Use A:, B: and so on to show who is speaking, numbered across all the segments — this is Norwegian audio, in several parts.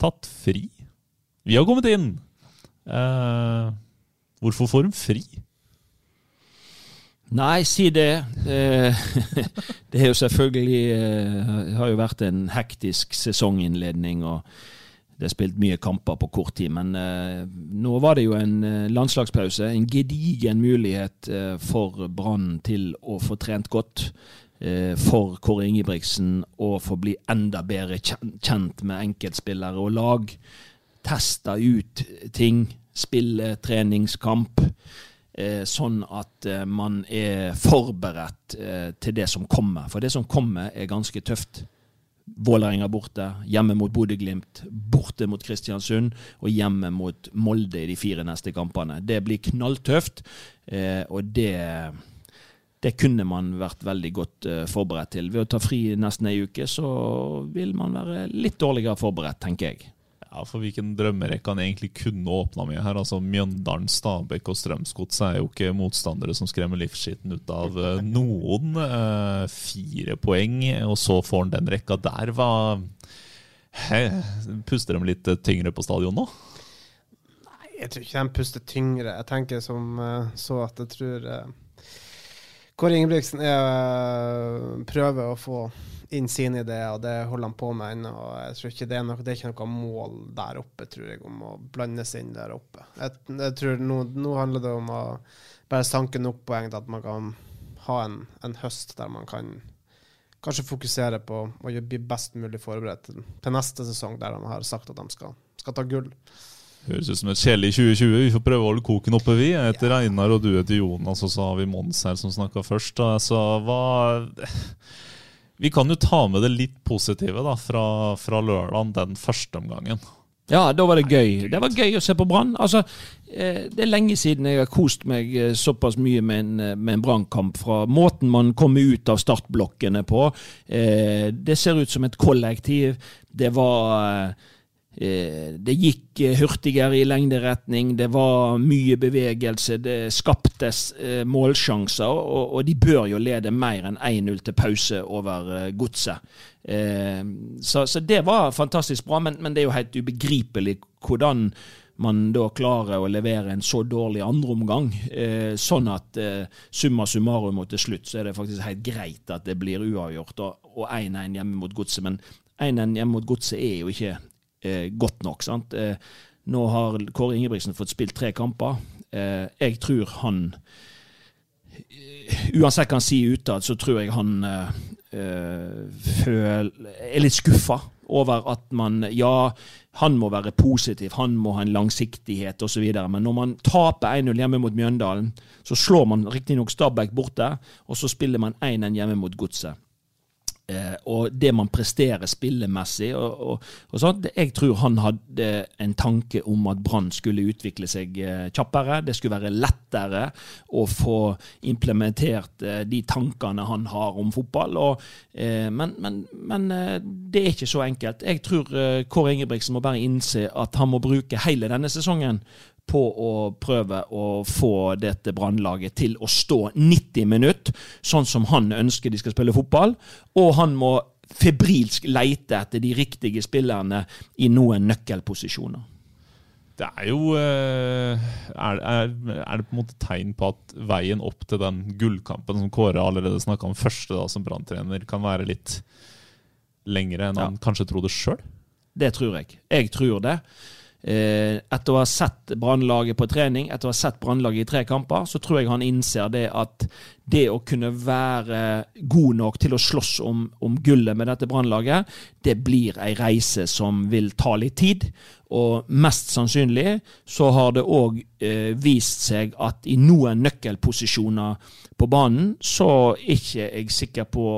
A: tatt fri. Vi har kommet inn! Uh, hvorfor får de fri?
B: Nei, si det. Eh, det er jo selvfølgelig eh, har jo vært en hektisk sesonginnledning, og det er spilt mye kamper på kort tid. Men nå var det jo en landslagspause. En gedigen mulighet for Brann til å få trent godt. Eh, For Kåre Ingebrigtsen å få bli enda bedre kjent med enkeltspillere og lag. Teste ut ting. Spille treningskamp. Eh, sånn at eh, man er forberedt til det som kommer. For det som kommer, er ganske tøft. Vålerenga borte, hjemme mot Bodø-Glimt, borte mot Kristiansund og hjemme mot Molde i de fire neste kampene. Det blir knalltøft, og det, det kunne man vært veldig godt eh, forberedt til. Ved å ta fri nesten ei uke, så vil man være litt dårligere forberedt, tenker jeg.
A: Ja, for Hvilken drømmerekke han egentlig kunne åpna med her. altså Mjøndalen, Stabæk og Strømsgodset er jo ikke motstandere som skremmer livsskitten ut av eh, noen. Eh, fire poeng, og så får han den rekka der. Hva Puster de litt tyngre på stadion nå?
C: Nei, Jeg tror ikke de puster tyngre. Jeg tenker som så at jeg tror Kåre Ingebrigtsen eh, prøver å få inn sine ideer, og det holder han på med ennå. Jeg tror ikke det er, noe, det er ikke noe mål der oppe, tror jeg, om å blande seg inn der oppe. Jeg, jeg tror nå, nå handler det om å bare sanke nok poeng til at man kan ha en, en høst der man kan kanskje fokusere på å bli best mulig forberedt til, til neste sesong, der de har sagt at de skal, skal ta gull.
A: Høres ut som et kjedelig 2020. Vi får prøve å holde koken oppe, vi. Jeg heter Einar, og du heter Jonas, og så har vi Mons her som snakka først. Altså, hva Vi kan jo ta med det litt positive da, fra, fra lørdagen den første omgangen.
B: Ja, da var det gøy. Det var gøy å se på Brann. Altså, eh, det er lenge siden jeg har kost meg eh, såpass mye med en, eh, med en Brannkamp. Fra måten man kommer ut av startblokkene på. Eh, det ser ut som et kollektiv. Det var Det gikk eh, hurtigere i lengderetning. Det var mye bevegelse. Det skaptes eh, målsjanser. Og, de bør jo lede mer enn 1-0 til pause over eh, godset. Eh, så, så det var fantastisk bra, men, men det er jo helt ubegripelig hvordan man da klarer å levere en så dårlig andreomgang. Eh, sånn at eh, summa summarum og til slutt så er det faktisk helt greit at det blir uavgjort og og 1-1 hjemme mot godset. Men 1-1 hjemme mot godset er jo ikke eh, godt nok. sant? Eh, nå har Kåre Ingebrigtsen fått spilt tre kamper. Eh, jeg tror han Uansett hva han sier utad, så tror jeg han eh, eh, er litt skuffa over at man Ja, han må være positiv, han må ha en langsiktighet osv. Men når man taper 1-0 hjemme mot Mjøndalen, så slår man riktignok Stabæk borte, og så spiller man 1-1 hjemme mot Godset. Eh, og det man presterer spillemessig og, og, og sånt, Jeg tror han hadde en tanke om at Brann skulle utvikle seg eh, kjappere. Det skulle være lettere å få implementert eh, de tankene han har om fotball. Og, men men, men det er ikke så enkelt. Jeg tror Kåre Ingebrigtsen må bare innse at han må bruke hele denne sesongen på å prøve å få dette brannlaget til å stå 90 minutter, sånn som han ønsker de skal spille fotball. Og han må febrilsk leite etter de riktige spillerne i noen nøkkelposisjoner.
A: Det er jo eh, er, er, er det på en måte tegn på at veien opp til den gullkampen som Kåre allerede snakka om første da som branntrener, kan være litt lengre enn han kanskje trodde sjøl?
B: Det tror jeg. Jeg tror det. Eh, etter å ha sett Brannlaget på trening, etter å ha sett Brannlaget i tre kamper, så tror jeg han innser det at det å kunne være god nok til å slåss om, om gullet med dette Brannlaget, det blir ei reise som vil ta litt tid. Og mest sannsynlig så har det òg eh, vist seg at i noen nøkkelposisjoner på banen, så er ikke jeg sikker på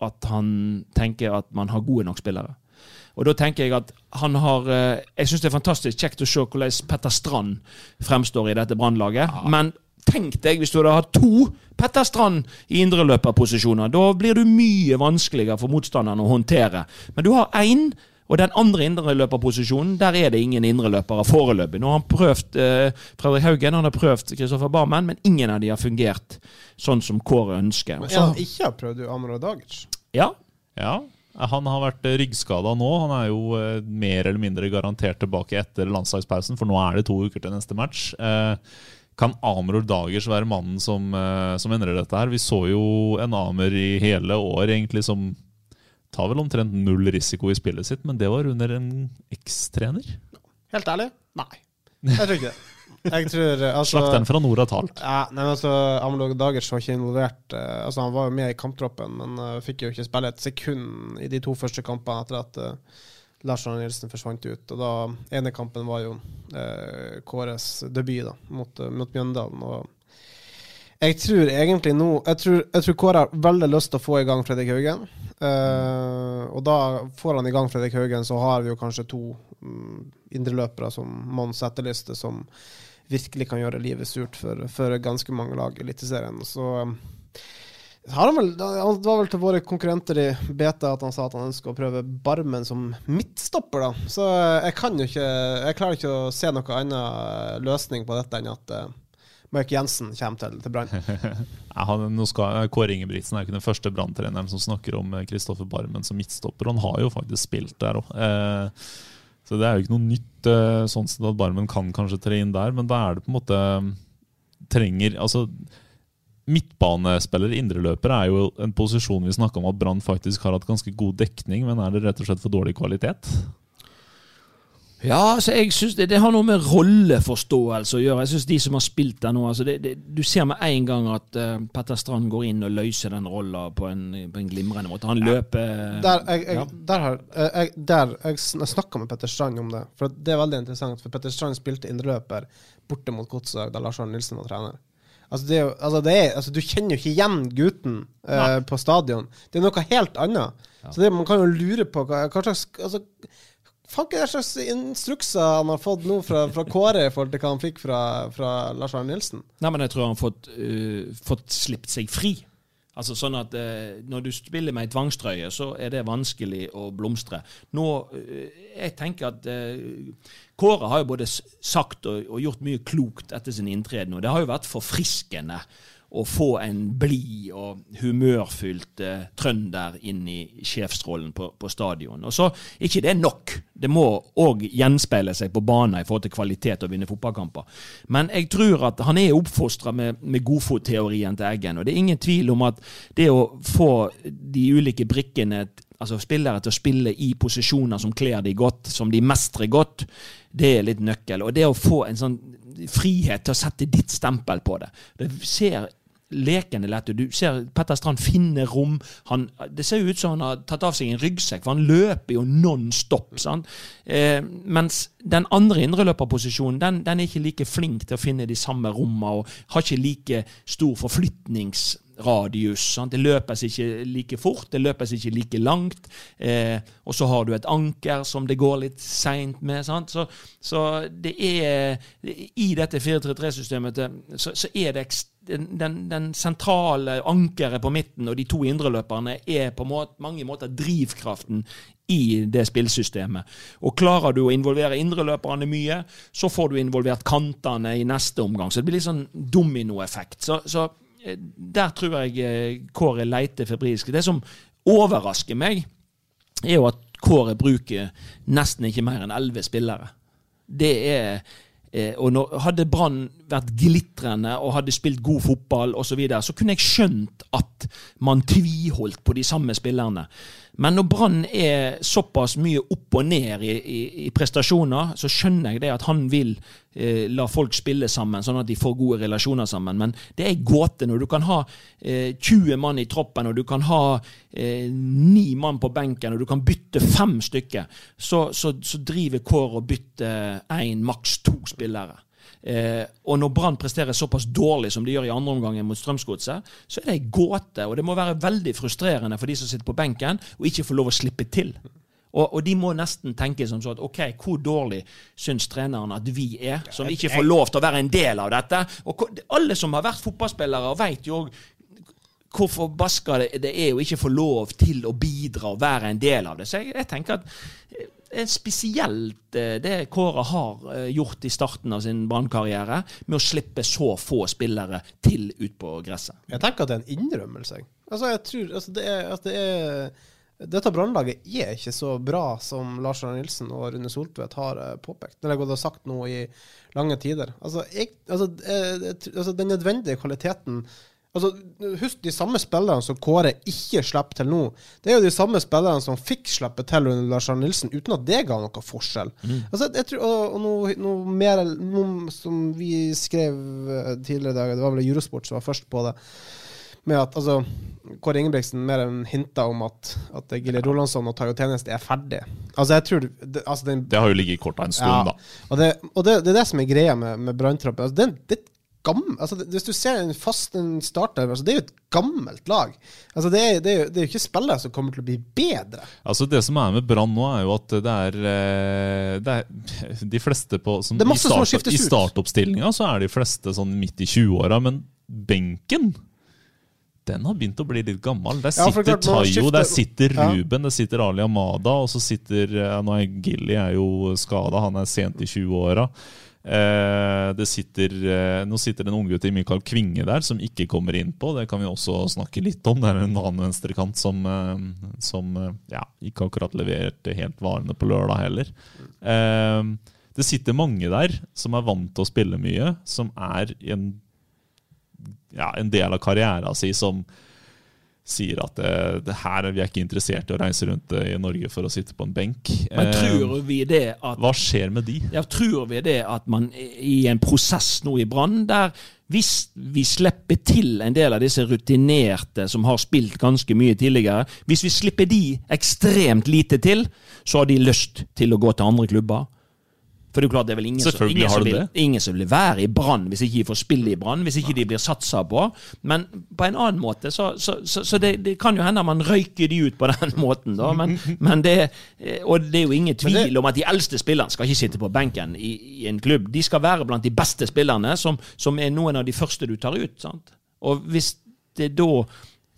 B: at han tenker at man har gode nok spillere. Og da tenker jeg at han har eh, Jeg syns det er fantastisk kjekt å se hvordan Petter Strand fremstår i dette Brannlaget. Ja. Men tenk deg hvis du hadde hatt to Petter Strand i indreløperposisjoner. Da blir du mye vanskeligere for motstanderen å håndtere. Men du har én. Og den andre indreløperposisjonen, der er det ingen indreløpere foreløpig. Nå har han prøvd eh, Fredrik Haugen han har prøvd Kristoffer Barmen, men ingen av de har fungert sånn som Kåre ønsker.
C: Men han ikke har prøvd Amro Dagic?
B: Ja.
A: ja. Han har vært eh, ryggskada nå. Han er jo eh, mer eller mindre garantert tilbake etter landslagspausen, for nå er det to uker til neste match. Eh, kan Amror Dagers være mannen som, som endrer dette her? Vi så jo en Amer i hele år egentlig som tar vel omtrent null risiko i spillet sitt, men det var under en ekstrener.
C: Helt ærlig? Nei. Jeg tror ikke det. Jeg tror,
A: eh, altså, Slakteren fra nord har talt.
C: Ja, nei, altså, Amelog Dagers var ikke involvert. Uh, altså, han var jo med i kamptroppen, men uh, fikk jo ikke spille et sekund i de to første kampene etter at uh, Lars Arne Nilsen forsvant ut. Og da ene kampen var jo Kåres debut da, mot, mot Mjøndalen. Og jeg tror egentlig nå Jeg tror, jeg tror Kåre har veldig lyst til å få i gang Fredrik Haugen. og da får han i gang Fredrik Haugen, så har vi jo kanskje to um, indreløpere som Mons etterlyste, som virkelig kan gjøre livet surt for, for ganske mange lag i Eliteserien. Så um, han vel, det var vel til våre konkurrenter i beta at han sa at han ønsker å prøve Barmen som midtstopper, da. Så jeg kan jo ikke Jeg klarer ikke å se noen annen løsning på dette enn at uh, Mark Jensen kommer til, til Brann.
A: Kåre Ingebrigtsen er ikke den første Brann-treneren som snakker om Kristoffer Barmen som midtstopper. Han har jo faktisk spilt der òg. Eh, så det er jo ikke noe nytt eh, sånn sett at Barmen kan kanskje tre inn der, men da er det på en måte trenger altså Midtbanespiller, indreløper, er jo en posisjon vi snakka om at Brann faktisk har hatt ganske god dekning, men er det rett og slett for dårlig kvalitet?
B: Ja, altså jeg synes det, det, har noe med rolleforståelse å gjøre. Jeg synes De som har spilt der nå altså det, det, Du ser med en gang at uh, Petter Strand går inn og løser den rolla på, på, en glimrende måte. Han løper
C: Der, jeg, jeg, ja. der har, jeg, der, jeg snakka med Petter Strand om det. For Det er veldig interessant, for Petter Strand spilte indreløper borte mot Godset da Lars Arne Nilsen var trener. Altså, det, altså, det er, altså, du kjenner jo ikke igjen gutten uh, på stadion. Det er noe helt annet. Ja. Så det, Man kan jo lure på hva, hva slags altså, Fanken, hva slags instrukser han har fått nå fra, fra Kåre i forhold til hva han fikk fra, fra Lars Arne Nilsen?
B: Nei, men Jeg tror han har fått, uh, fått sluppet seg fri. Altså sånn at uh, Når du spiller med ei tvangstrøye, så er det vanskelig å blomstre. Nå, uh, Jeg tenker at Kåre har jo både sagt og, og, gjort mye klokt etter sin inntreden, og det har jo vært forfriskende å få en blid og humørfylt eh, trønder inn i sjefsrollen på, på, stadion. Og så ikke det er nok. Det må òg gjenspeile seg på banen i forhold til kvalitet og vinne fotballkamper. Men jeg tror at han er oppfostra med, med godfotteorien til Eggen. Og det er ingen tvil om at det å få de ulike brikkene altså spillere til å spille i posisjoner som kler de godt, som de mestrer godt, det er litt nøkkel. Og det å få en sånn frihet til å sette ditt stempel på det. Det ser lekende lett. Du ser Petter Strand finne rom. Han, det ser jo ut som han har tatt av seg en ryggsekk, for han løper jo non stop. Eh, mens den andre indreløperposisjonen den, den er ikke like flink til å finne de samme rommene og har ikke like stor forflytnings radius. Sant? Det løpes ikke like fort, det løpes ikke like langt. Eh, og så har du et anker som det går litt seint med. Så, så, det er I dette 4-3-3-systemet så, så, er det den, den, sentrale ankeret på midten og de to indreløperne er på måte, mange måter drivkraften i det spillsystemet. Og Klarer du å involvere indreløperne mye, så får du involvert kantene i neste omgang. Så det blir litt sånn dominoeffekt. Så, så Eh, der tror jeg eh, Kåre leiter febrilsk. Det som overrasker meg, er jo at Kåre bruker nesten ikke mer enn elleve spillere. Det er eh, og når, Hadde Brann vært glitrende og hadde spilt god fotball osv., så, så kunne jeg skjønt at man tviholdt på de samme spillerne. Men når Brann er såpass mye opp og ned i, i, i prestasjoner, så skjønner jeg det at han vil eh, la folk spille sammen, sånn at de får gode relasjoner sammen. Men det er en gåte når du kan ha eh, 20 mann i troppen, og du kan ha eh, 9 mann på benken, og du kan bytte fem stykker, så, så, så driver Kåre og bytter én, maks to spillere. Eh, og når Brann presterer såpass dårlig som de gjør i andre omgang mot Strømsgodset, så er det ei gåte. Og det må være veldig frustrerende for de som sitter på benken, og ikke få lov å slippe til. Og, og, de må nesten tenke som så at OK, hvor dårlig syns treneren at vi er, som ikke får lov til å være en del av dette? Og alle som har vært fotballspillere, vet jo òg hvor forbaska det er å ikke få lov til å bidra og være en del av det. Så jeg, jeg tenker at er spesielt eh, det Kåre har eh, gjort i starten av sin brannkarriere, med å slippe så få spillere til ut på gresset.
C: Jeg tenker at det er en innrømmelse. Altså, jeg tror altså, det er, at det er dette brannlaget er ikke så bra som Lars Arne Nilsen og Rune Soltvedt har eh, påpekt. Det har jeg sagt nå i lange tider. Altså, jeg, altså, altså, Den nødvendige kvaliteten Altså, Husk de samme spillerne som Kåre ikke slipper til nå. Det er jo de samme spillerne som fikk slippe til under Lars Arne Nilsen, uten at det ga noe forskjell. Mm. Altså, jeg tror, og, og noe, noe, mer noe som vi skrev eh, tidligere i dag, det var vel Eurosport som var først på det, med at altså, Kåre Ingebrigtsen mer enn hinta om at, at Gilly Rolandsson og Tayo Tjeneste er ferdig. Altså, jeg tror det, altså, den,
A: det har jo ligget i korta en stund,
C: ja, da. Og, det, og det, det, er det som er greia med, med Branntroppen. Altså, det, det gammel altså, Hvis du ser en fast en starter, altså, det er jo et gammelt lag. Altså, det, er, det, er jo, det er jo ikke spillere som kommer til å bli bedre.
A: Altså Det som er med Brann nå, er jo at det er, eh, det er De fleste på som, I, start, i startoppstillinga så er de fleste sånn midt i 20-åra, men benken den har begynt å bli litt gammel. Der sitter ja, Tayo, der sitter Ruben, der sitter Ali Amada, og så sitter ja, Nå er Gilly er jo skada, han er sent i 20-åra. Eh, det sitter, eh, nå sitter en unggutt i Mikael Kvinge der som ikke kommer inn på. Det kan vi også snakke litt om. Det er en annen venstrekant som, eh, som ja, ikke akkurat leverte helt varene på lørdag heller. Det sitter mange der som er vant til å spille mye, som er en, ja, en del av karrieren si som sier at det, det her er vi er ikke interessert i å reise rundt eh, i Norge for å sitte på en benk.
B: Men tror eh, vi det at
A: Hva skjer med de?
B: Ja, tror vi det at man i en prosess nå i Brann, der hvis vi slipper til en del av disse rutinerte som har spilt ganske mye tidligere, hvis vi slipper de ekstremt lite til, så har de lyst til å gå til andre klubber. For det er klart det er vel ingen, som, ingen, som, vil, ingen som vil være i Brann hvis ikke de får spille i Brann, hvis ikke de blir satsa på. Men på en annen måte så, så, så, så det, det, kan jo hende man røyker de ut på den måten, da. Men, men det, og det er jo ingen tvil om at de eldste spillerne skal ikke sitte på benken i, i en klubb. De skal være blant de beste spillerne, som, som er noen av de første du tar ut. Sant? Og hvis det da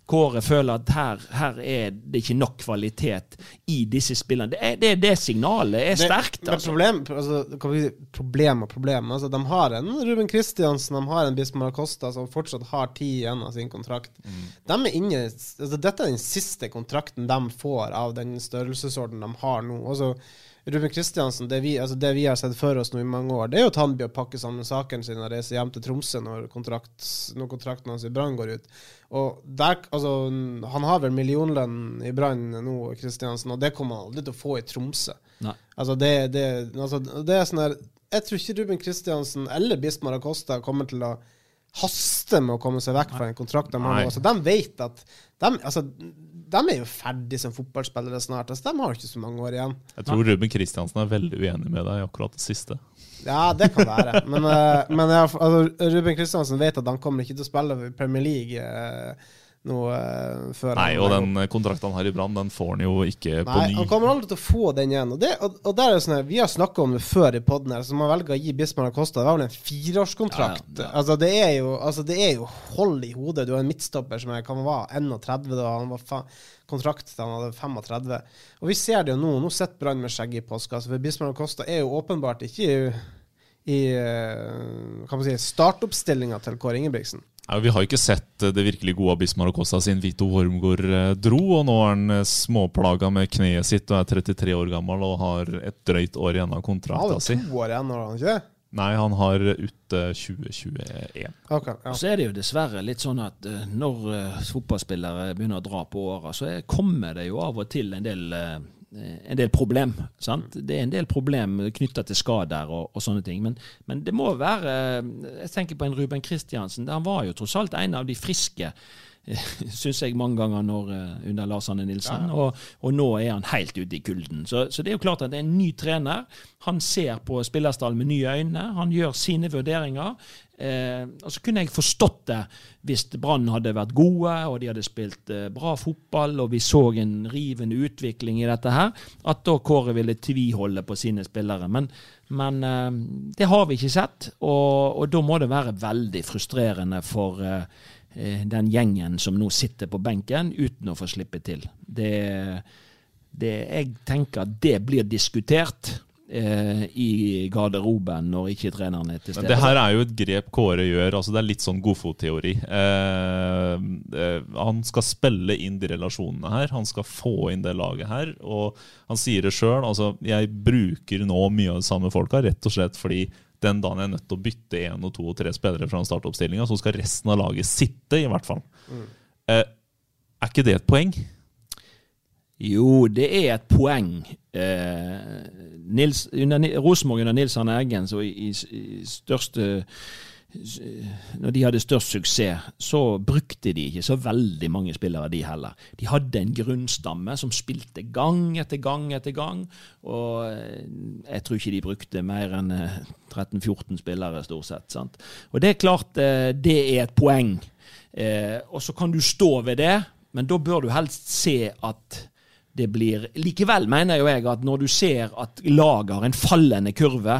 B: Kåre føler at her, her, er det ikke nok kvalitet i disse spillene. Det, er, det, det signalet er sterkt.
C: Men altså. problem, altså, problem og problem. Altså, de har en Ruben Kristiansen, de har en Bismar Costa som fortsatt har tid igjen av sin kontrakt. Mm. De er inne, altså, dette er den siste kontrakten de får av den størrelsesorden de har nå. Altså, Ruben Kristiansen, det vi, altså det vi, har sett for oss nå i mange år, det er jo at han blir å pakke sammen sakene sine og reise hjem til Tromsø når, kontrakt, når kontrakten hans i Brann går ut. Og der, altså, Han har vel millionlønn i Brann nå, Kristiansen, og det kommer han aldri til å få i Tromsø. Nei. Altså det, det, altså det er sånn her Jeg tror ikke Ruben Kristiansen eller Bismar Acosta kommer til å haste med å komme seg vekk fra en kontrakt de har. Altså, de vet at de, altså, de er jo ferdig som fotballspillere snart. Altså, de har jo ikke så mange år igjen.
A: Jeg tror Ruben Kristiansen er veldig uenig med deg i akkurat det siste.
C: Ja, det kan være. Men, uh, men altså, Ruben Kristiansen vet at han kommer ikke til å spille i Premier League. Noe uh, før
A: Nei, og den kontrakten han har i Brann, den får han jo ikke
C: Nei,
A: på ny.
C: Han kommer aldri til å få den igjen. Og, det, og, og der er det sånn Vi har snakka om det før i poden, så man velger å gi Bismar Acosta Det var vel en fireårskontrakt. Ja, ja. Altså, det er jo, altså, det er jo hold i hodet. Du har en midtstopper som er, kan være 31 da. Han var fa kontrakt til han hadde 35. Og vi ser det jo nå. Nå sitter Brann med skjegg i postkassa. For Bismar Acosta er jo åpenbart ikke i, i eh, kan man si, startoppstillinga til Kåre Ingebrigtsen.
A: Ja, vi har ikke sett eh, det virkelig gode av Bismar Acosta siden Vito Wormgård eh, dro. og Nå er han eh, småplaga med kneet sitt og er 33 år gammel og har et drøyt år igjen av kontrakta si.
C: Han har to år igjen, har han ikke?
A: Nei, han har ute 2021.
C: Okay, ja.
B: Så er det jo dessverre litt sånn at når fotballspillere begynner å dra på åra, så er, kommer det jo av og til en del, en del problem. Sant? Det er en del problem knytta til skader og, og sånne ting. Men, men det må være Jeg tenker på en Ruben Kristiansen. Han var jo tross alt en av de friske syns jeg mange ganger når, eh, under Lars Anne Nilsen. Og, og, nå er han helt ute i kulden. Så, så, det er jo klart at det er en ny trener. Han ser på spillerstallen med nye øyne. Han gjør sine vurderinger. Eh, og så kunne jeg forstått det hvis Brann hadde vært gode, og de hadde spilt eh, bra fotball, og vi så en rivende utvikling i dette her, at da Kåre ville tviholde på sine spillere. Men, men eh, det har vi ikke sett, og, og, da må det være veldig frustrerende for Eh, den gjengen som nå sitter på benken uten å få slippe til. Det, det, jeg tenker at det blir diskutert eh, i garderoben når ikke treneren er til stede.
A: Det her er jo et grep Kåre gjør. altså Det er litt sånn godfotteori. Eh, eh, han skal spille inn de relasjonene her. Han skal få inn det laget her. Og han sier det sjøl. Altså, jeg bruker nå mye av de samme folka rett og slett fordi den dagen jeg er nødt til å bytte én og to og tre spillere fra startoppstillinga, så skal resten av laget sitte, i hvert fall. Mm. Eh, er ikke det et poeng?
B: Jo, det er et poeng. Eh, Nils, under, Rosenborg under Nils Arne Eggen, så i, i, i største når de hadde størst suksess, så brukte de ikke så veldig mange spillere, de heller. De hadde en grunnstamme som spilte gang etter gang etter gang. Og eh, jeg tror ikke de brukte mer enn 13-14 eh, spillere, stort sett. Sant? Og det er klart, eh, det er et poeng. Og så kan du stå ved det, men da bør du helst se at det blir Likevel mener jo jeg at når du ser at laget har en fallende kurve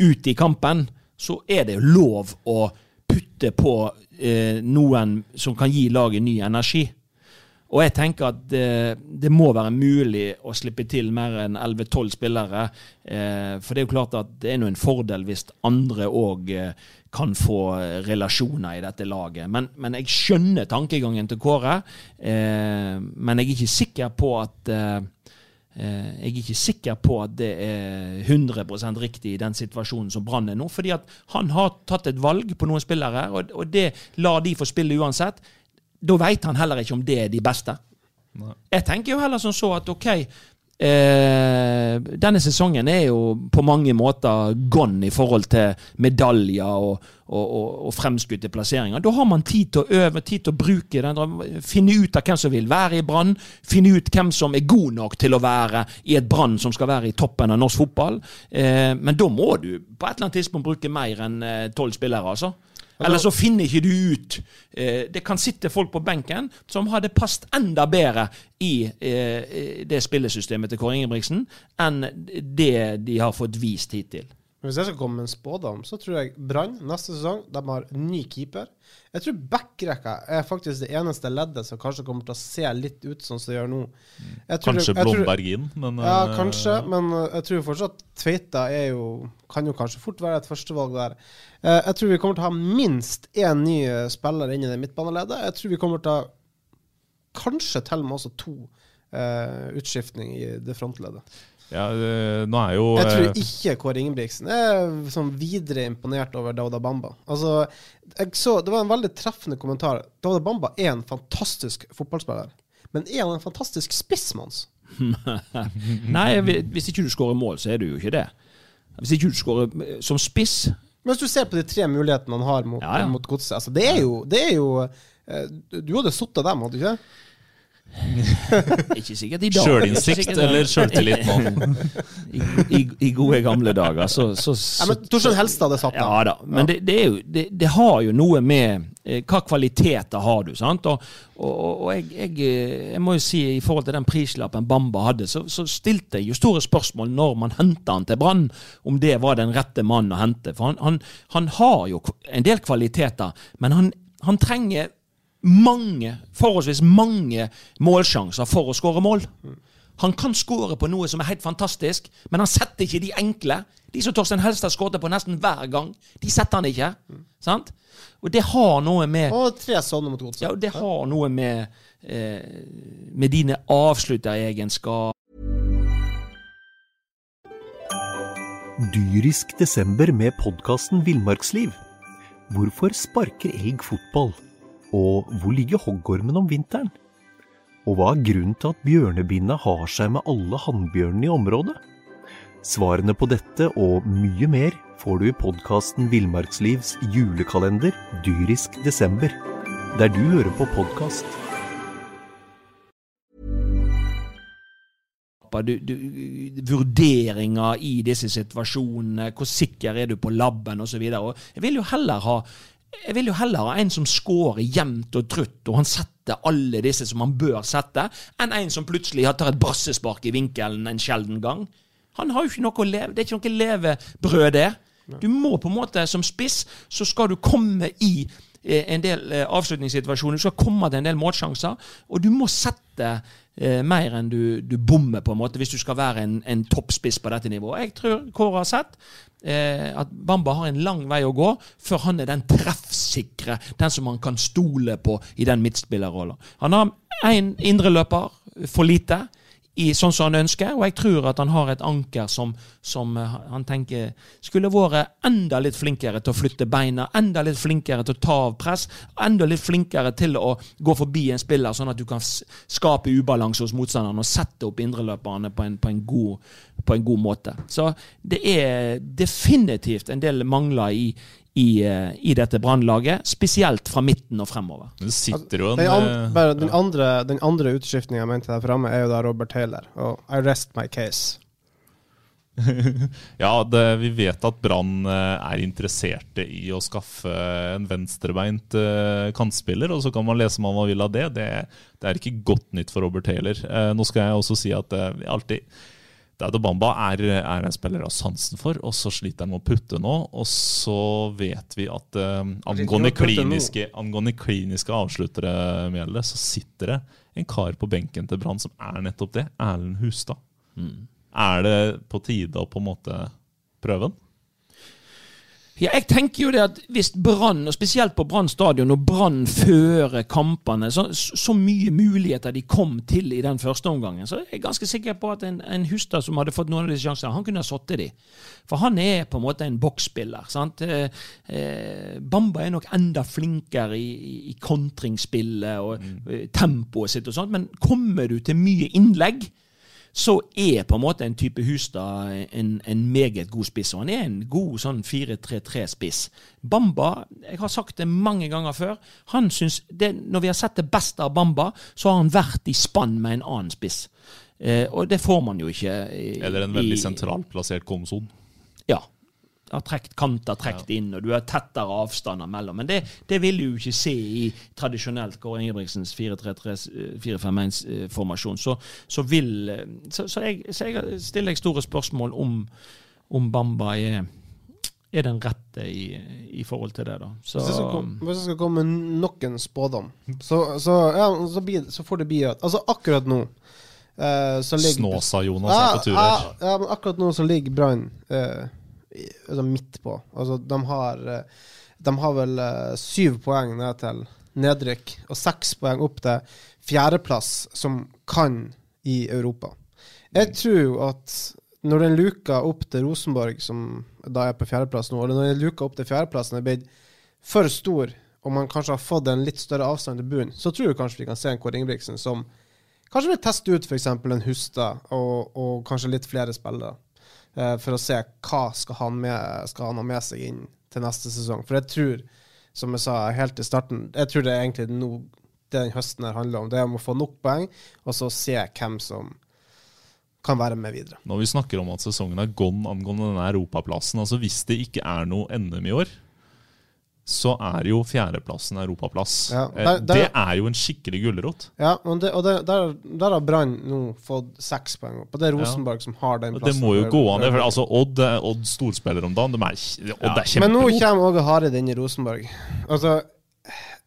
B: ut i kampen, så er det jo lov å putte på eh, noen som kan gi laget ny energi. Og jeg tenker at det, det, må være mulig å slippe til mer enn 11-12 spillere. Eh, for det er jo klart at det er noe en fordel hvis andre òg eh, kan få relasjoner i dette laget. Men, men, jeg skjønner tankegangen til Kåre. Eh, men jeg er ikke sikker på at eh, Eh, jeg er ikke sikker på at det er 100% riktig i den situasjonen som Brann er nå. fordi at han har tatt et valg på noen spillere, og det lar de få spille uansett. Da veit han heller ikke om det er de beste. Nei. Jeg tenker jo heller som så at OK, Eh, denne sesongen er jo på mange måter gone i forhold til medaljer og, og, og, og fremskutte plasseringer. Da har man tid til å øve, tid til å bruke den, finne ut av hvem som vil være i Brann. Finne ut hvem som er god nok til å være i et Brann som skal være i toppen av norsk fotball. Eh, men da må du på et eller annet tidspunkt bruke mer enn eh, tolv spillere, altså. Eller så finner ikke du ut. Eh, det kan sitte folk på benken som hadde passet enda bedre i eh, det spillesystemet til Kåre Ingebrigtsen enn det de har fått vist hittil.
C: Hvis jeg skal komme med en spådom, så tror jeg Brann neste sesong de har ny keeper. Jeg tror backrekka er faktisk det eneste leddet som kanskje kommer til å se litt ut sånn som det gjør nå.
A: kanskje Blomberg inn, men
C: Ja, uh, kanskje. Men jeg tror fortsatt Tveita er jo Kan jo kanskje fort være et førstevalg der. Uh, jeg tror vi kommer til å ha minst én ny spiller inn i det midtbaneleddet. Jeg tror vi kommer til å ha kanskje til og med også to utskiftning i det frontleddet.
A: Ja, nå er jo
C: Jeg tror eh, ikke Kåre Ingebrigtsen er sånn videre imponert over Dauda Bamba. Altså, jeg så, Det var en veldig treffende kommentar. Dauda Bamba er en fantastisk fotballspiller. Men er han en fantastisk spissmanns?
B: Nei, hvis ikke du skårer mål, så er du jo ikke det. Hvis ikke du skårer eh, som spiss
C: Men hvis du ser på de tre mulighetene han har mot, ja, ja. mot godset altså, det, er jo, det er jo eh, Du hadde sittet dem, hadde du ikke det?
B: Ikke sikkert i dag.
A: Sjølinnsikt eller sjøltillit nå?
B: I, I, I, gode gamle dager, så, så, så
C: ja, men Torstein Helstad hadde satt
B: Ja da, men det, det, jo, det, det, har jo noe med eh, hva kvaliteter har du, sant? Og, og, og jeg, jeg, eh, jeg, må jo si i forhold til den prislappen Bamba hadde, så, så stilte jeg jo store spørsmål når man henta han til Brann, om det var den rette mannen å hente. For han, han, han har jo en del kvaliteter, men han, han trenger mange, forholdsvis mange målsjanser for å skåre mål. Han kan skåre på noe som er helt fantastisk, men han setter ikke de enkle. De som Torstein Helstad skåret på nesten hver gang, de setter han ikke. Sant? Og det har noe med
C: Og tre sånne mot godset.
B: Ja, det har noe med, eh, med dine avslutteregenskaper
D: dyrisk desember med podkasten Villmarksliv. Hvorfor sparker elg fotball? Og hvor ligger hoggormen om vinteren? Og hva er grunnen til at bjørnebinna har seg med alle hannbjørnene i området? Svarene på dette og mye mer får du i podkasten Villmarkslivs julekalender dyrisk desember, der du hører på podkast.
B: Du, du, vurderinger i disse situasjonene, hvor sikker er du på labben osv. Jeg vil jo heller ha jeg vil jo heller ha en som scorer jevnt og trutt, og han setter alle disse som han bør sette, enn en som plutselig tar et brassespark i vinkelen en sjelden gang. Han har jo ikke noe å leve Det er ikke noe levebrød, det. Du må på en måte, som spiss, så skal du komme i eh, en del eh, avslutningssituasjoner. Du skal komme til en del målsjanser, og du må sette eh, mer enn du, du, bommer, på en måte, hvis du skal være en, en toppspiss på dette nivået. Jeg tror Kåre har sett eh, at Bamba har en lang vei å gå før han er den treffsikre, den som man kan stole på i den midtspillerrollen. Han har én indreløper for lite i sånn som han ønsker, og jeg tror at han har et anker som, som eh, han tenker skulle vært enda litt flinkere til å flytte beina, enda litt flinkere til å ta av press, enda litt flinkere til å gå forbi en spiller, sånn at du kan skape ubalanse hos motstanderen og sette opp indreløperne på en, på en, god, på en god måte. Så det er definitivt en del mangler i, i, eh, i dette brannlaget, spesielt fra midten og fremover.
A: Det sitter jo en
C: den,
A: eh,
C: den, andre, den andre utskiftninga jeg mente der framme, er jo da Robert Taylor. Og I rest my case.
A: ja, det, vi vet at Brann eh, er interesserte i å skaffe en venstrebeint kantspiller. Og så kan man lese om man vil av det. det. det. er ikke godt nytt for Robert Taylor. nå skal jeg også si at vi alltid Daudo Bamba er, er, en spiller av sansen for, og så sliter han med å putte nå. Og så vet vi at eh, angående, kliniske, angående kliniske avsluttere, Mjelde, så sitter det en kar på benken til Brann som er nettopp det. Erlend Hustad. Mm. Er det på tide å på en måte prøve den?
B: Ja, jeg tenker jo det at hvis Brann, og spesielt på Brann stadion, når Brann fører kampene, så, så, mye muligheter de kom til i den første omgangen, så er jeg ganske sikker på at en, en Hustad som hadde fått noen av disse sjansene, han kunne ha sittet de. For han er på en måte en boksspiller. sant? Eh, eh, Bamba er nok enda flinkere i, i, i kontringsspillet og mm. Eh, tempoet sitt og sånt, men kommer du til mye innlegg, så er på en måte en type Hustad en, en meget god spiss. Og han er en god sånn 4-3-3-spiss. Bamba, jeg har sagt det mange ganger før, han synes det, når vi har sett det beste av Bamba, så har han vært i spann med en annen spiss. Eh, og det får man jo ikke. I,
A: Eller en veldig sentralt plassert Komson.
B: Ja, har trekt kanter trukket inn, og du har tettere avstander mellom. Men det, det vil du jo ikke se i tradisjonelt Kåre Ingebrigtsens 4-3-3-4-5-1-formasjon. Så, så, vil så, så, jeg, så, jeg, stiller jeg store spørsmål om, om Bamba er, er den rette i, i, forhold til det. da. Så,
C: hvis, jeg komme, hvis, jeg skal komme med nok en spådom, så, ja, blir, så, får det bli at Altså, akkurat nå uh, så ligger
A: Snåsa-Jonas er på tur her.
C: Ja, men akkurat nå så ligger Brann uh, altså midt på. Altså, de har, eh, de har vel uh, syv poeng ned til nedrykk, og seks poeng opp til fjerdeplass, som kan i Europa. Jeg tror at når den luka opp til Rosenborg, som da er på fjerdeplass nå, eller når den luka opp til fjerdeplassen er blitt for stor, og man kanskje har fått en litt større avstand til bunnen, så tror jeg kanskje vi kan se en Kåre Ingebrigtsen som kanskje vil teste ut f.eks. en Hustad og, og kanskje litt flere spillere. Eh, for å se hva skal han, med, skal han ha med seg inn til neste sesong. For jeg tror, som jeg sa helt i starten, jeg tror det er egentlig no, det den høsten her handler om. Det er om å få nok poeng, og så se hvem som kan være med videre.
A: Når vi snakker om at sesongen er gone angående denne europaplassen, altså hvis det ikke er noe NM i år, så er jo fjerdeplassen europaplass. Ja, eh, der, der, det er jo en skikkelig gulrot.
C: Ja, det, og det, der, der, har Brann nå fått seks poeng opp. Og det er Rosenborg ja. som har den plassen.
A: Det må jo gå an. For, altså, Odd, Odd storspiller om dagen. De er, Odd er
C: kjempegod. Men nå kommer Åge Hareid inn i Rosenborg. Altså,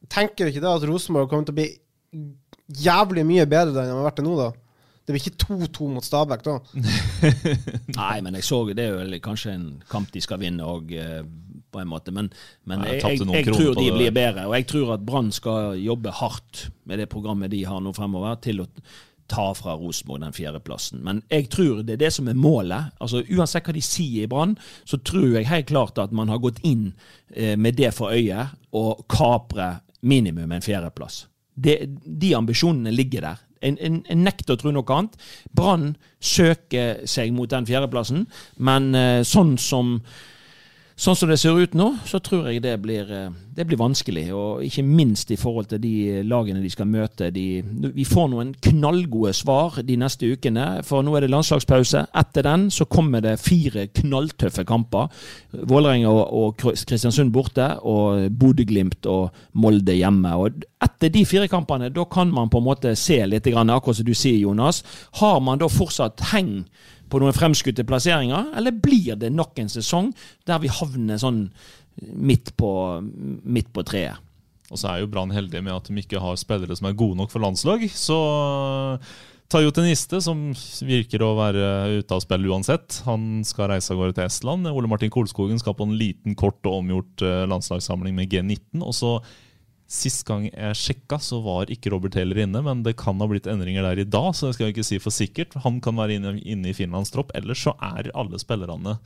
C: tenker du ikke da at Rosenborg kommer til å bli jævlig mye bedre enn de har vært til nå, da? Det blir ikke 2-2 mot Stabæk da?
B: Nei, men jeg så det er jo kanskje en kamp de skal vinne òg på en måte. Men, men jeg, jeg, jeg, jeg tror de blir bedre. Og jeg tror at Brann skal jobbe hardt med det programmet de har nå fremover, til å, ta fra Rosenborg den fjerdeplassen. Men jeg tror det er det som er målet. Altså Uansett hva de sier i Brann, så tror jeg helt klart at man har gått inn eh, med det for øye å kapre minimum en fjerdeplass. Det, de ambisjonene ligger der. En, en, en nekter å tro noe annet. Brann søker seg mot den fjerdeplassen, men eh, sånn som Sånn som det ser ut nå, så tror jeg det blir, eh, det blir vanskelig. Og ikke minst i forhold til de lagene de skal møte. De, vi får noen knallgode svar de neste ukene, for nå er det landslagspause. Etter den så kommer det fire knalltøffe kamper. Vålerenga og, Kristiansund borte, og Bodø-Glimt og Molde hjemme. Og etter de fire kampene, da kan man på en måte se litt, akkurat som du sier, Jonas. Har man da fortsatt heng på noen fremskutte plasseringer, eller blir det nok en sesong der vi havner sånn midt på, midt på treet?
A: Og så er jo Brann heldige med at de ikke har spillere som er gode nok for landslag. Så Tayo Teniste, som virker å være ute av spill uansett, han skal reise av gårde til Estland. Ole Martin Kolskogen skal på en liten, kort og omgjort eh, landslagssamling med G19. Og så Sist gang jeg sjekka, så var ikke Robert Taylor inne, men det kan ha blitt endringer der i dag, så det skal jeg ikke si for sikkert. Han kan være inne, inne i Finlands tropp. Ellers så er alle spillerne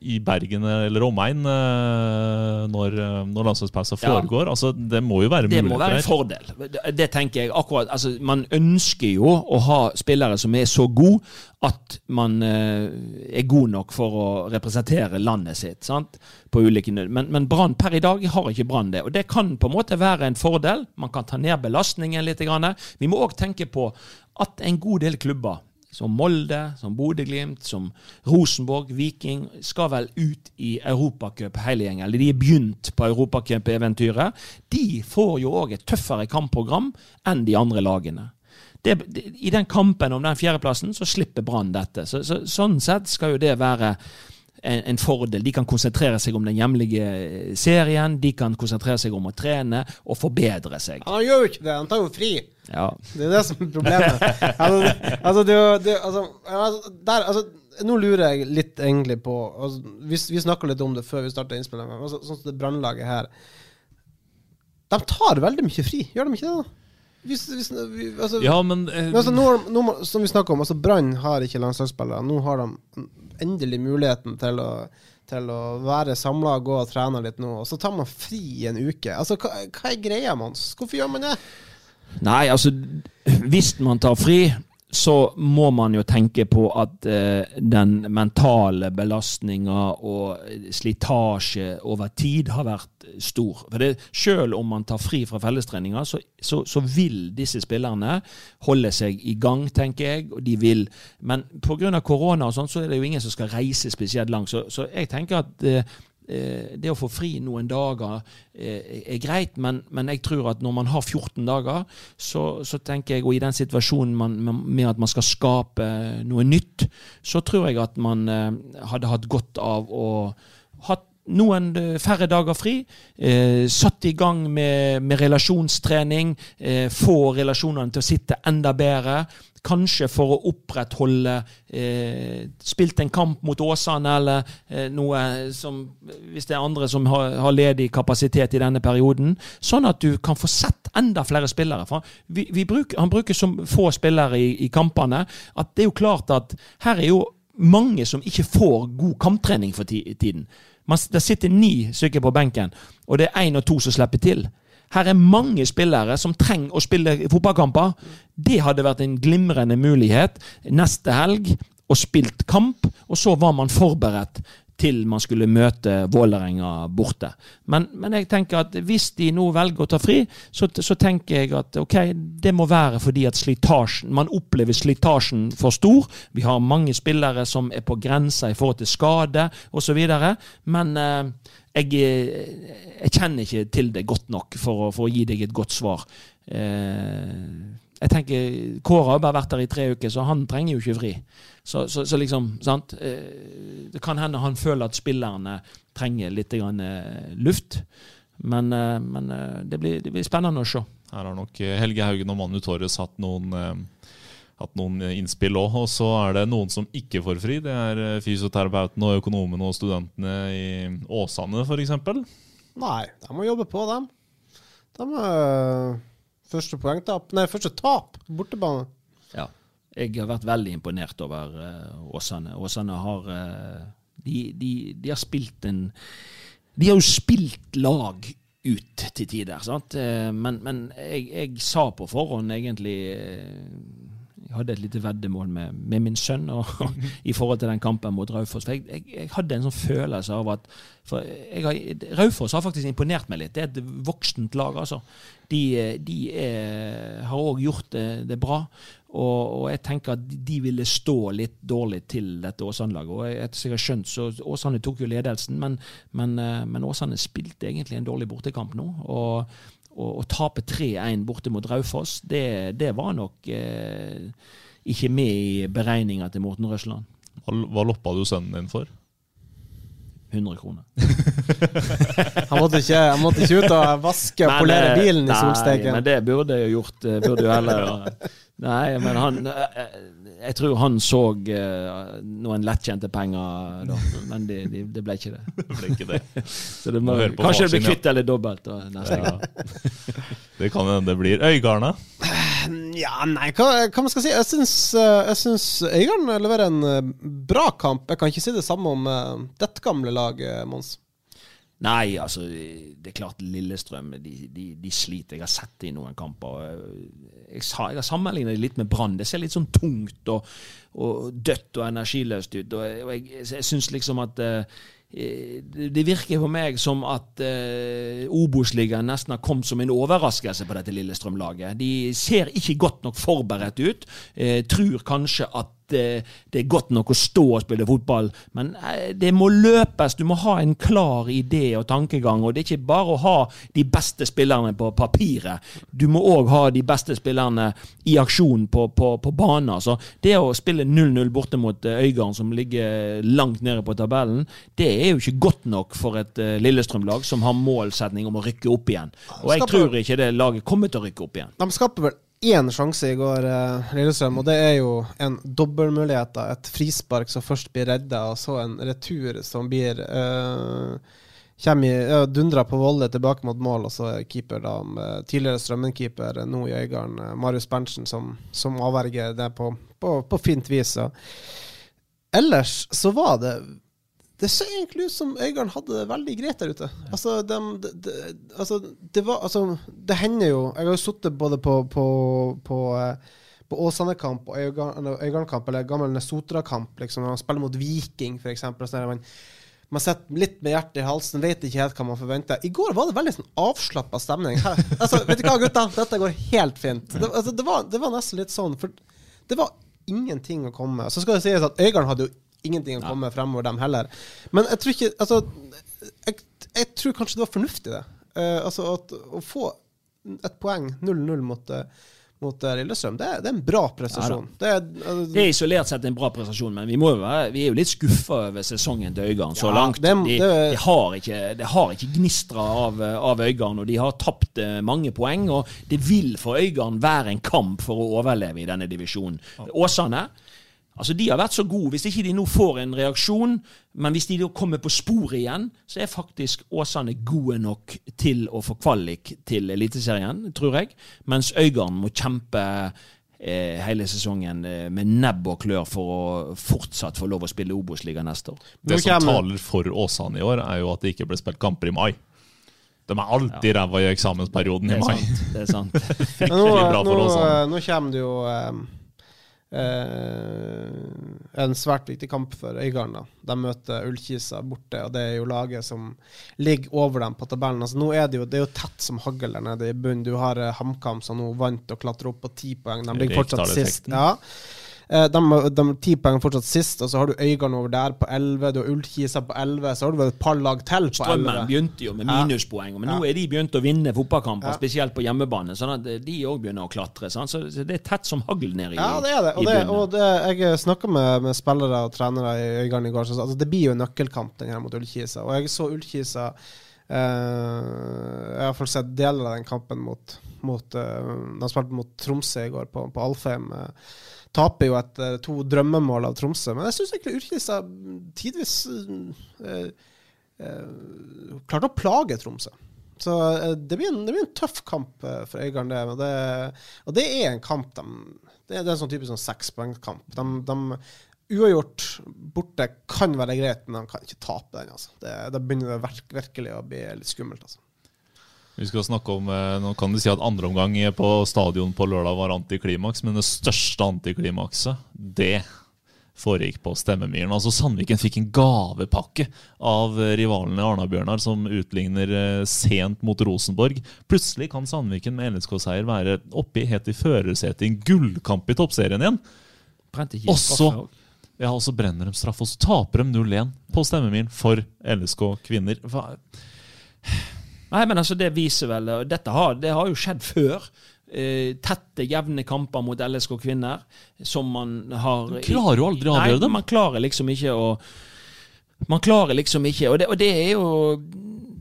A: i Bergen eller omegn eh, når, eh, når landslagspausen foregår. Ja. Altså, det må jo være
B: mulig. Det må være en fordel. Det, det tenker jeg akkurat. Altså, man ønsker jo å ha spillere som er så gode at man er god nok for å representere landet sitt. Sant? På ulike Men, men Brann per i dag har ikke Brann det. Og det kan på en måte være en fordel. Man kan ta ned belastningen litt. Vi må òg tenke på at en god del klubber som Molde, som Bodø-Glimt, som Rosenborg, Viking, skal vel ut i Europacup hele gjengen. Eller de er begynt på Europacup-eventyret. De får jo òg et tøffere kampprogram enn de andre lagene. Det, I den kampen om den fjerdeplassen så slipper Brann dette. Så, så, sånn sett skal jo det være en, en, fordel. De kan konsentrere seg om den hjemlige serien, de kan konsentrere seg om å trene og forbedre seg.
C: Han gjør jo ikke det, han tar jo fri.
B: Ja.
C: Det er det som er problemet. altså, altså, det, det, altså, altså, der, altså, nå lurer jeg litt egentlig på altså, Vi, vi snakka litt om det før vi starta innspillinga. Altså, sånn som det brannlaget her. De tar veldig mye fri, gjør de ikke det? da? Hvis, hvis, altså,
A: ja, men, eh,
C: men altså, nå, nå, Som vi snakka om, altså Brann har ikke landslagsspillere. Nå har de endelig muligheten til å, til å være samla og gå og trene litt nå, og så tar man fri en uke. Altså, hva, hva er greia, Mons? Hvorfor gjør man det?
B: Nei, altså Hvis man tar fri, så må man jo tenke på at eh, den mentale belastninga og slitasje over tid har vært stor. For det, Selv om man tar fri fra fellestreninga, så, så, så, vil disse spillerne holde seg i gang, tenker jeg. og de vil, Men pga. korona og sånn, så er det jo ingen som skal reise spesielt langt. Så, så jeg tenker at eh, det å få fri noen dager eh, er greit, men, men, jeg tror at når man har 14 dager, så, så, tenker jeg, og i den situasjonen man, med at man skal skape noe nytt, så tror jeg at man eh, hadde hatt godt av å hatt noen færre dager fri. Eh, satt i gang med, med relasjonstrening. Eh, få relasjonene til å sitte enda bedre. Kanskje for å opprettholde eh, Spilt en kamp mot Åsane eller eh, noe som Hvis det er andre som har, har, ledig kapasitet i denne perioden. Sånn at du kan få sett enda flere spillere. For vi, vi bruk, han bruker så få spillere i, i kampene at det er jo klart at her er jo mange som ikke får god kamptrening for tiden. Man, det sitter ni stykker på benken, og det er én og to som slipper til. Her er mange spillere som trenger å spille fotballkamper. Det hadde vært en glimrende mulighet neste helg og spilt kamp, og så var man forberedt til man skulle møte Vålerenga borte. Men, men, jeg tenker at hvis de nå velger å ta fri, så, så, tenker jeg at ok, det må være fordi at slitasjen, man opplever slitasjen for stor. Vi har mange spillere som er på grensa i forhold til skade osv. Men eh, jeg, jeg, kjenner ikke til det godt nok for å, for å gi deg et godt svar. Eh, jeg tenker, Kåre har bare vært der i tre uker, så han trenger jo ikke fri. Så, så, så liksom, sant? Eh, det kan hende han føler at spillerne trenger litt grann, eh, luft. Men, eh, men det, blir, det, blir, spennende å se.
A: Her har nok Helge Haugen og Manu Torres hatt noen, hatt noen innspill òg. Og så er det noen som ikke får fri. Det er fysioterapeuten og økonomen og studentene i Åsane f.eks.
C: Nei, de må jobbe på, dem. De er Første poengtap Nei, første tap på bortebane.
B: Ja. Jeg har vært veldig imponert over uh, Åsane. Åsane har de, de, de, har spilt en De har jo spilt lag ut til tider, sant. Men, men jeg, jeg, sa på forhånd egentlig hadde et lite veddemål med, med min sønn og, i forhold til den kampen mot Raufoss. For jeg, jeg, jeg, hadde en sånn følelse av at har, Raufoss har faktisk imponert meg litt. Det er et voksent lag, altså. De, de er, har òg gjort det, det bra. Og, og, jeg tenker at de ville stå litt dårlig til dette Åsane-laget. Og etter jeg har skjønt, så Åsane tok jo ledelsen, men, men, eh, men Åsane spilte egentlig en dårlig bortekamp nå. og å, tape 3-1 borte mot Raufoss, det, det var nok eh, ikke med i beregninga til Morten Røsland.
A: Hva, hva loppa du sønnen din for?
B: 100 kroner.
C: han, måtte ikke, han, måtte ikke, ut og vaske og polere bilen i solsteken.
B: Nei, men det burde jeg gjort. Eh, burde jo heller Nei, men han eh, Jeg tror han så uh, noen lettjente penger da, men det, de, de ble ikke det.
A: det, ble ikke det.
B: Så det må, kanskje det blir kvitt eller dobbelt da, neste ja.
A: gang. det kan hende det blir. Øygarden,
C: Ja, nei, hva, hva man skal si? Jeg syns, jeg syns Øygarden leverer en bra kamp. Jeg kan ikke si det samme om dette gamle laget, Mons.
B: Nei, altså Det er klart Lillestrøm de, de, de sliter. Jeg har sett det i noen kamper. Jeg, jeg har sammenlignet det litt med Brann. Det ser litt sånn tungt og, og dødt og energiløst ut. Og jeg, jeg, jeg syns liksom at uh, det virker på meg som at uh, Obos-ligaen nesten har kommet som en overraskelse på dette Lillestrøm-laget. De ser ikke godt nok forberedt ut. Uh, tror kanskje at det, det, er godt nok å stå og spille fotball, men eh, det må løpes. Du må ha en klar idé og tankegang. og Det er ikke bare å ha de beste spillerne på papiret. Du må òg ha de beste spillerne i aksjon på, på, på banen. Så det å spille 0-0 borte mot eh, Øygarden, som ligger langt nede på tabellen, det er jo ikke godt nok for et Lillestrøm-lag som har målsetning om å rykke opp igjen. Og jeg tror ikke det laget kommer til å rykke opp igjen.
C: De skaper vel én sjanse i går, uh, Lillestrøm, og det er jo en dobbeltmulighet. Et frispark som først blir redda, og så en retur som blir uh, kommer dundra på volle tilbake mot mål, og så er keeper da, tidligere Strømmen-keeper nå i Øygarden, Marius Berntsen, som, som avverger det på, på, på fint vis. Så. Ellers så var det det ser egentlig ut som Øygarden hadde det veldig greit der ute. Altså, de, de, de, altså, det, var, altså, det hender jo Jeg har jo sittet både på, på, på, eh, på Åsane-kamp og Øygarden-kamp, eller gammel Nesotra-kamp, liksom, når man spiller mot Viking, f.eks. Man, man sitter litt med hjertet i halsen, vet ikke helt hva man forventer. I går var det veldig sånn avslappa stemning. Her, altså, vet du hva, gutta? Dette går helt fint. Det, altså, det, var, det var nesten litt sånn, for det var ingenting å komme med. Så skal det sies at Øygarden hadde jo ingenting å komme ja. fremover, dem heller. Men jeg tror ikke Altså, jeg, jeg tror kanskje det var fornuftig, det. Uh, altså at, å få et poeng, 0-0 mot uh, mot eh, Lillestrøm. Det det er, en bra prestasjon.
B: Ja, det, er, altså, det, er, isolert sett en bra prestasjon, men vi, være, vi er jo litt skuffa over sesongen til Øygarden så ja, langt. Det, de, de, har ikke, de har ikke gnistra av, av Øygarden, og de har tapt mange poeng. Og det vil for Øygarden være en kamp for å overleve i denne divisjonen. Åsane Altså, De har vært så gode. Hvis ikke de nå får en reaksjon, men hvis de da kommer på sporet igjen, så er faktisk Åsane gode nok til å få kvalik til Eliteserien, tror jeg. Mens Øygarden må kjempe eh, hele sesongen eh, med nebb og klør for å fortsatt få lov å spille Obos-liga neste år.
A: Det som taler for Åsane i år, er jo at det ikke ble spilt kamper i mai. De er alltid ja. ræva i eksamensperioden i mai.
B: Det er sant.
C: Fryktelig bra for Åsane. Nå, nå kommer det jo um Eh, en svært viktig kamp for Øygarden. De møter Ullkisa borte, og det er jo laget som ligger over dem på tabellen. Altså, nå er det, jo, det er jo tett som hagl der nede i bunnen. Du har eh, HamKam som nå vant og klatrer opp på ti poeng. De ligger fortsatt sist. Ja. Eh, de, de ti poeng fortsatt sist, og så har du Øygarden over der på 11, du har Ullkisa på 11, så har du vel et par lag til på 11.
B: Strømmen begynte jo med minuspoeng, men nå er de begynt å vinne fotballkamper, spesielt på hjemmebane, sånn at de òg begynner å klatre. Sånn? Så det er tett som hagl nede i
C: Ja, det er det. Og, det, og det, jeg snakka med, med, spillere og trenere i Øygarden i går, så altså, det blir jo en nøkkelkamp den her mot Ullkisa, og jeg så Ullkisa Uh, jeg har iallfall sett deler av den kampen mot, mot uh, De spilte mot Tromsø i går, på, på Alfheim. Uh, taper jo etter to drømmemål av Tromsø. Men jeg syns egentlig Urkisa tidvis eh, eh, klarte å plage Tromsø. Så eh, det blir en, det blir en tøff kamp eh, for Øygarden, det. Det, og det er en kamp de Det er, en sånn typisk sånn sekspoengkamp. Uavgjort borte kan være greit, men de kan ikke tape den. altså. Da begynner det virk- virkelig å bli litt skummelt. altså.
A: Vi skal snakke om, eh, Nå kan du si at andre omgang på stadion på lørdag var antiklimaks, men det største antiklimakset, det foregikk på Stemmemyren. Altså Sandviken fikk en gavepakke av rivalene Arna-Bjørnar, som utligner eh, sent mot Rosenborg. Plutselig kan Sandviken med LSK-seier være oppe i helt i førersetet i en gullkamp i toppserien igjen. Og så
B: også.
A: ja, og så brenner de straff, og så taper de 0-1 på Stemmemyren for LSK kvinner. Hva?
B: Nei, men altså, det viser vel og Dette har, det har jo skjedd før. Eh, tette, jevne kamper mot LSK kvinner som man har
A: Du klarer jo aldri å avgjøre dem.
B: Man klarer liksom ikke å Man klarer liksom ikke Og det, og det er jo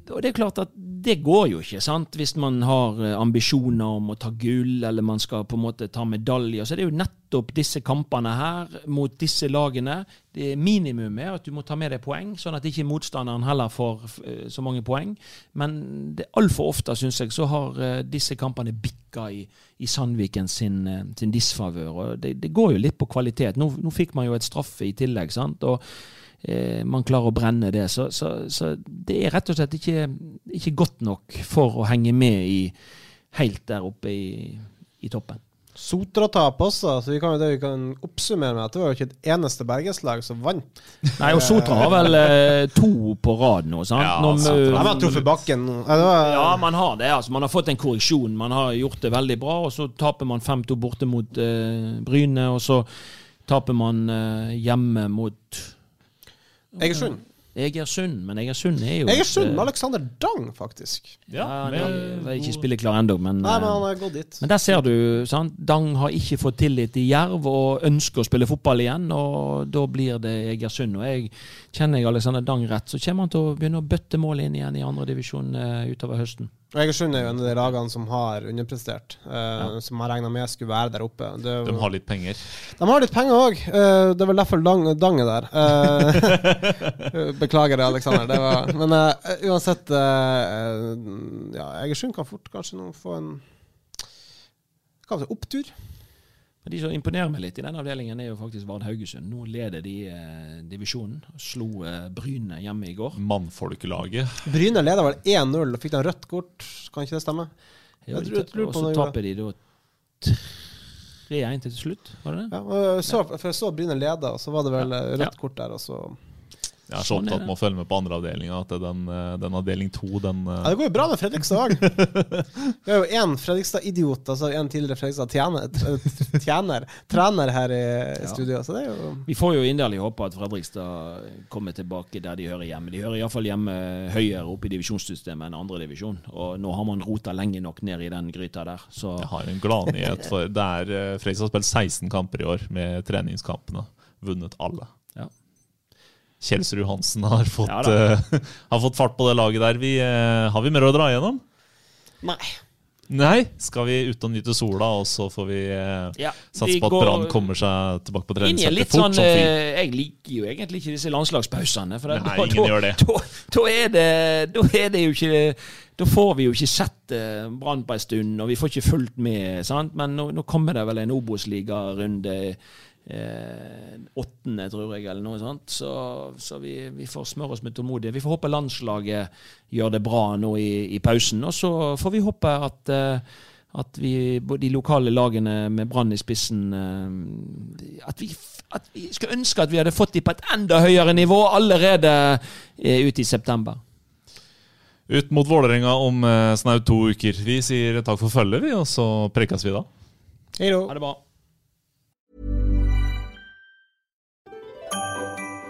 B: og det er klart at det går jo ikke, sant? Hvis man har eh, ambisjoner om å ta gull, eller man skal på en måte ta medaljer. Så det er jo nettopp disse kampene her, mot disse lagene. Det Minimum er at du må ta med deg poeng, sånn at ikke motstanderen heller får eh, så mange poeng. Men altfor ofte, syns jeg, så har eh, disse kampene bikka i, i Sandviken sin, sin disfavør. Det, det går jo litt på kvalitet. Nå, nå fikk man jo et straffe i tillegg, sant. Og man klarer å brenne det. Så, så, så det er rett og slett ikke, ikke godt nok for å henge med i helt der oppe i, i toppen.
C: Sotra-tap også, så vi kan, det vi kan oppsummere med at det var jo ikke et eneste bergenslag som vant.
B: Nei, og Sotra har vel eh, to på rad nå, sant?
A: Ja,
B: Når-
A: Sotra.
C: De har truffet bakken. Ja, var,
B: Ja, man har det. altså. Man har fått en korreksjon. Man har gjort det veldig bra, og så taper man 5-2 borte mot eh, Bryne, og så taper man eh, hjemme mot
C: Egersund.
B: Egersund. Men Egersund er jo
C: Egersund med
B: eh,
C: Alexander Dang, faktisk.
B: Ja, han har ikke spilleklar ennå, men
C: Nei,
B: eh,
C: men han har gått dit.
B: Men der ser du, sant? Dang har ikke fått tillit i Jerv og ønsker å spille fotball igjen, og da blir det Egersund. Og jeg kjenner jeg Alexander Dang rett, så kommer han til å begynne å bøtte mål inn igjen i andredivisjon uh, utover høsten.
C: Og Egersund er jo en av de lagene som har underprestert, eh, som har regna med skulle være der oppe. Det,
A: De har litt penger.
C: De har litt penger òg. det er vel derfor Dang, Dang er der. Uh, beklager det, Aleksander. Men eh, uansett eh, ja, Egersund kan fort kanskje nå få en hva det, opptur.
B: Men De som imponerer meg litt i den avdelingen, er jo faktisk Vard Haugesund. Nå leder de eh, divisjonen. Slo eh, Bryne hjemme i går.
A: Mannfolkelaget.
C: Bryne leda vel 1-0 og fikk de rødt kort. Kan ikke det stemme? Jeg tror-
B: jeg
C: tror på
B: og så
C: noe
B: taper de da 3-1 til slutt, var det det?
C: Ja, og jeg så, for jeg så Bryne leda, og så var det vel eh,
B: Ja.
C: rødt kort der, og så
A: Jeg er så
B: Sånn er
A: opptatt med å følge med på andre avdelinga at den, eh, den avdeling to, den eh,
C: Ja, det går jo bra med Fredrikstad òg. Vi har jo én Fredrikstad-idiot, altså en tidligere Fredrikstad-tjener, tjener, trener her i studio, så det er jo
B: Vi får jo inderlig håpe at Fredrikstad kommer tilbake der de hører hjemme. De hører iallfall hjemme høyere oppe i divisjonssystemet enn andredivisjon. Og nå har man rota lenge nok ned i den gryta der, så
A: Jeg har en gladnyhet. for Det er eh, Fredrikstad har spilt 16 kamper i år med treningskampene. Vunnet alle. Kjelsrud Hansen har fått,
B: Ja
A: eh, har fått fart på det laget der. Vi, uh, har vi mer å dra igjennom?
C: Nei.
A: Nei. Skal vi ut og nyte sola, og så får vi uh,
B: Ja,
A: satse på at Brann kommer seg tilbake på treningsfeltet fort
B: sånn
A: som
B: eh, Jeg liker jo egentlig ikke disse landslagspausene. For
A: Nei,
B: da,
A: ingen
B: da,
A: gjør det.
B: Da, da, er det, da er det jo ikke Da får vi jo ikke sett eh, Brann på en stund, og vi får ikke fulgt med. sant? Men nå, nå kommer det vel en Obos-ligarunde. Eh, åttende, tror jeg, eller noe sånt. Så, så vi, vi får smøre oss med tålmodighet. Vi får håpe landslaget gjør det bra nå i, i pausen. Og så får vi håpe at eh, at vi, de lokale lagene med Brann i spissen eh, at vi, at vi skulle ønske at vi hadde fått de på et enda høyere nivå allerede ut i september.
A: Ut mot Vålerenga om snaut to uker. Vi sier takk for følget, vi, og så prekes vi da.
C: Hei då.
B: Ha det bra.